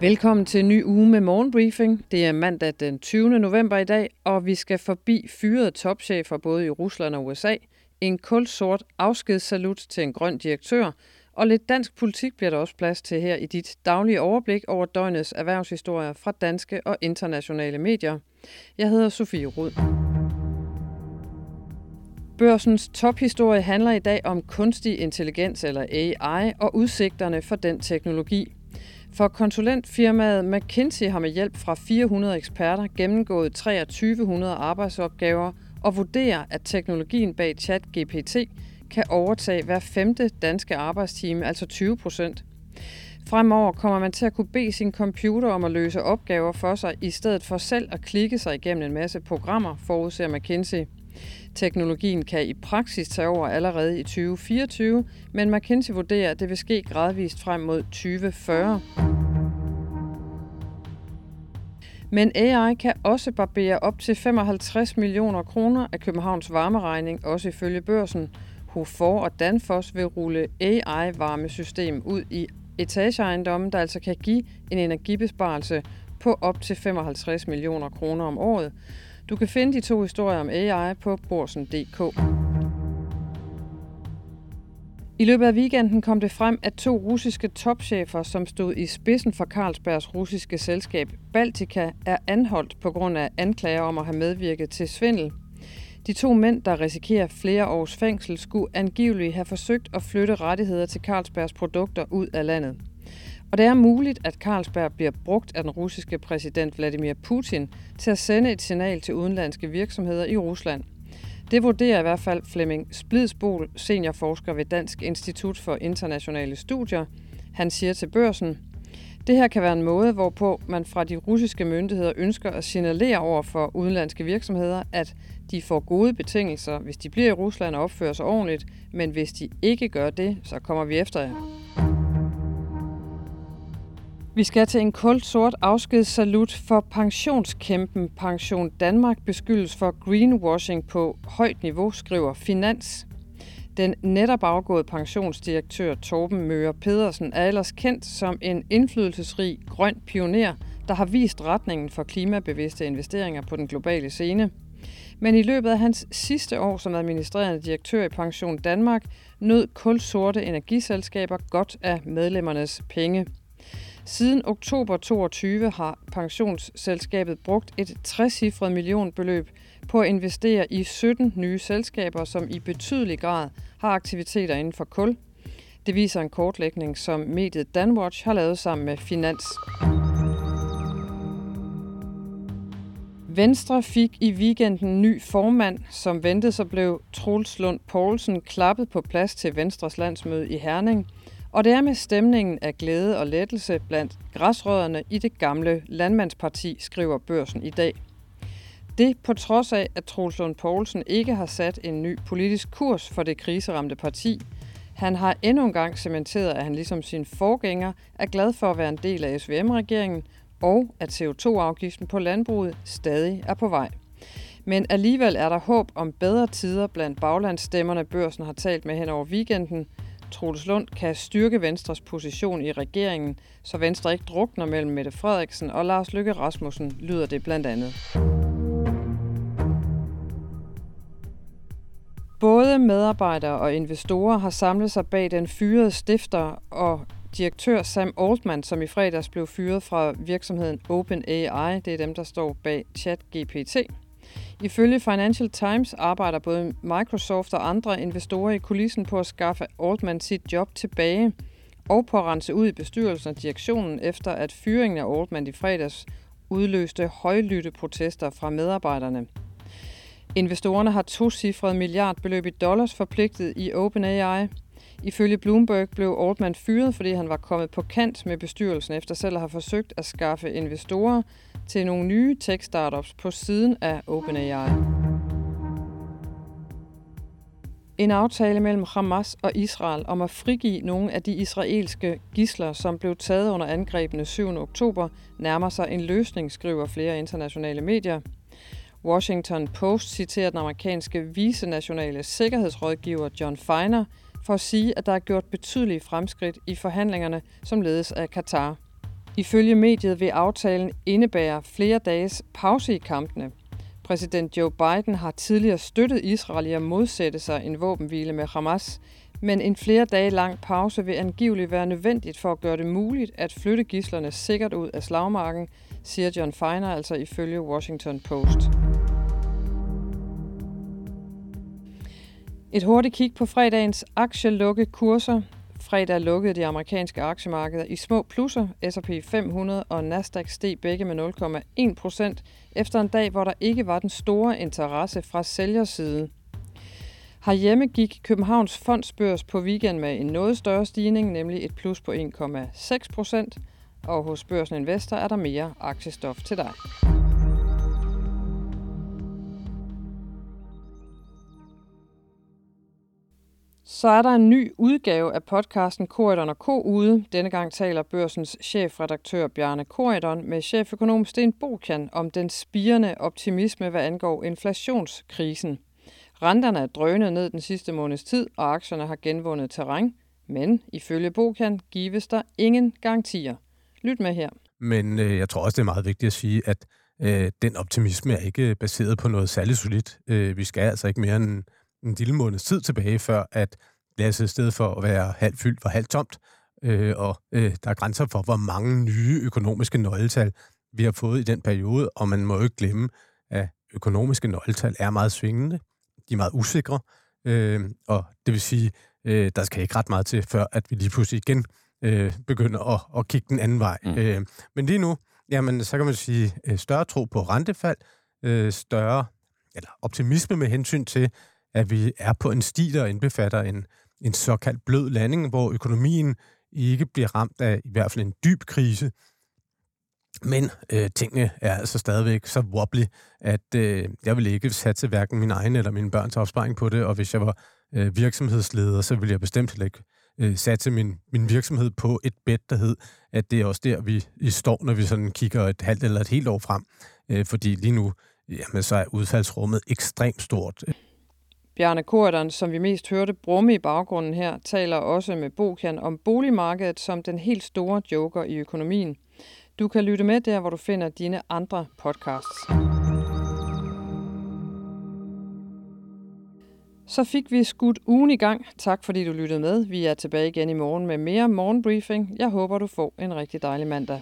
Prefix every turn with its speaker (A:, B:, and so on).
A: Velkommen til en ny uge med morgenbriefing. Det er mandag den 20. november i dag, og vi skal forbi fyrede topchefer både i Rusland og USA, en kulsort afskedssalut til en grøn direktør, og lidt dansk politik bliver der også plads til her i dit daglige overblik over døgnets erhvervshistorier fra danske og internationale medier. Jeg hedder Sofie Rud. Børsens tophistorie handler i dag om kunstig intelligens eller AI og udsigterne for den teknologi. For konsulentfirmaet McKinsey har med hjælp fra 400 eksperter gennemgået 2300 arbejdsopgaver og vurderer, at teknologien bag ChatGPT kan overtage hver femte danske arbejdstime, altså 20 procent. Fremover kommer man til at kunne bede sin computer om at løse opgaver for sig, i stedet for selv at klikke sig igennem en masse programmer, forudser McKinsey. Teknologien kan i praksis tage over allerede i 2024, men McKinsey vurderer, at det vil ske gradvist frem mod 2040. Men AI kan også barbere op til 55 millioner kroner af Københavns varmeregning, også ifølge børsen. Hofor og Danfoss vil rulle AI-varmesystem ud i etageejendommen, der altså kan give en energibesparelse på op til 55 millioner kroner om året. Du kan finde de to historier om AI på borsen.dk. I løbet af weekenden kom det frem, at to russiske topchefer, som stod i spidsen for Carlsbergs russiske selskab Baltica, er anholdt på grund af anklager om at have medvirket til svindel. De to mænd, der risikerer flere års fængsel, skulle angiveligt have forsøgt at flytte rettigheder til Carlsbergs produkter ud af landet. Og det er muligt, at Carlsberg bliver brugt af den russiske præsident Vladimir Putin til at sende et signal til udenlandske virksomheder i Rusland. Det vurderer i hvert fald Flemming Splidsbol, seniorforsker ved Dansk Institut for Internationale Studier. Han siger til børsen, det her kan være en måde, hvorpå man fra de russiske myndigheder ønsker at signalere over for udenlandske virksomheder, at de får gode betingelser, hvis de bliver i Rusland og opfører sig ordentligt, men hvis de ikke gør det, så kommer vi efter jer. Vi skal til en sort afskedssalut for pensionskæmpen. Pension Danmark beskyldes for greenwashing på højt niveau, skriver Finans. Den netop afgåede pensionsdirektør Torben Møre Pedersen er ellers kendt som en indflydelsesrig grøn pioner, der har vist retningen for klimabevidste investeringer på den globale scene. Men i løbet af hans sidste år som administrerende direktør i Pension Danmark nød kulsorte energiselskaber godt af medlemmernes penge. Siden oktober 22 har pensionsselskabet brugt et 60 millionbeløb på at investere i 17 nye selskaber, som i betydelig grad har aktiviteter inden for kul. Det viser en kortlægning, som mediet Danwatch har lavet sammen med Finans. Venstre fik i weekenden ny formand, som ventede så blev Troels Lund Poulsen klappet på plads til Venstres landsmøde i Herning – og det er med stemningen af glæde og lettelse blandt græsrødderne i det gamle landmandsparti, skriver børsen i dag. Det på trods af, at Troels Lund Poulsen ikke har sat en ny politisk kurs for det kriseramte parti. Han har endnu en gang cementeret, at han ligesom sin forgænger er glad for at være en del af SVM-regeringen, og at CO2-afgiften på landbruget stadig er på vej. Men alligevel er der håb om bedre tider blandt baglandsstemmerne, børsen har talt med hen over weekenden – Troels Lund kan styrke Venstres position i regeringen, så Venstre ikke drukner mellem Mette Frederiksen og Lars Løkke Rasmussen, lyder det blandt andet. Både medarbejdere og investorer har samlet sig bag den fyrede stifter og direktør Sam Altman, som i fredags blev fyret fra virksomheden OpenAI. Det er dem, der står bag ChatGPT. Ifølge Financial Times arbejder både Microsoft og andre investorer i kulissen på at skaffe Altman sit job tilbage og på at rense ud i bestyrelsen og direktionen efter at fyringen af Altman i fredags udløste højlytte protester fra medarbejderne. Investorerne har to cifrede milliardbeløb i dollars forpligtet i OpenAI. Ifølge Bloomberg blev Altman fyret, fordi han var kommet på kant med bestyrelsen efter selv at have forsøgt at skaffe investorer til nogle nye tech-startups på siden af OpenAI. En aftale mellem Hamas og Israel om at frigive nogle af de israelske gisler, som blev taget under angrebene 7. oktober, nærmer sig en løsning, skriver flere internationale medier. Washington Post citerer den amerikanske vicenationale sikkerhedsrådgiver John Feiner for at sige, at der er gjort betydelige fremskridt i forhandlingerne, som ledes af Katar. Ifølge mediet vil aftalen indebære flere dages pause i kampene. Præsident Joe Biden har tidligere støttet Israel i at modsætte sig en våbenhvile med Hamas, men en flere dage lang pause vil angiveligt være nødvendigt for at gøre det muligt at flytte gislerne sikkert ud af slagmarken, siger John Feiner altså ifølge Washington Post. Et hurtigt kig på fredagens aktielukkekurser. Fredag lukkede de amerikanske aktiemarkeder i små plusser. S&P 500 og Nasdaq steg begge med 0,1 procent efter en dag, hvor der ikke var den store interesse fra sælgersiden. Herhjemme gik Københavns fondsbørs på weekend med en noget større stigning, nemlig et plus på 1,6 procent. Og hos Børsen Investor er der mere aktiestof til dig. Så er der en ny udgave af podcasten Korridon og K ude. Denne gang taler børsens chefredaktør Bjarne Korridon med cheføkonom Sten Bokan om den spirende optimisme, hvad angår inflationskrisen. Renterne er drønet ned den sidste måneds tid, og aktierne har genvundet terræn. Men ifølge Bokan gives der ingen garantier. Lyt med her.
B: Men øh, jeg tror også, det er meget vigtigt at sige, at øh, den optimisme er ikke baseret på noget særligt solidt. Øh, vi skal altså ikke mere end en lille måneds tid tilbage, før at glasset i stedet for at være halvt fyldt var halvt tomt, øh, og øh, der er grænser for, hvor mange nye økonomiske nøgletal vi har fået i den periode, og man må jo ikke glemme, at økonomiske nøgletal er meget svingende, de er meget usikre, øh, og det vil sige, øh, der skal ikke ret meget til, før at vi lige pludselig igen øh, begynder at, at kigge den anden vej. Mm. Øh, men lige nu, jamen, så kan man sige, øh, større tro på rentefald, øh, større eller optimisme med hensyn til, at vi er på en sti, der indbefatter en, en såkaldt blød landing, hvor økonomien ikke bliver ramt af i hvert fald en dyb krise. Men øh, tingene er altså stadigvæk så wobbly, at øh, jeg vil ikke satse hverken min egen eller mine børns opsparing på det, og hvis jeg var øh, virksomhedsleder, så ville jeg bestemt heller ikke øh, satse min, min virksomhed på et bed, der hed, at det er også der, vi, står, når vi sådan kigger et halvt eller et helt år frem. Øh, fordi lige nu, jamen, så er udfaldsrummet ekstremt stort.
A: Bjarne Kordan, som vi mest hørte brumme i baggrunden her, taler også med Bokian om boligmarkedet som den helt store joker i økonomien. Du kan lytte med der, hvor du finder dine andre podcasts. Så fik vi skudt ugen i gang. Tak fordi du lyttede med. Vi er tilbage igen i morgen med mere morgenbriefing. Jeg håber, du får en rigtig dejlig mandag.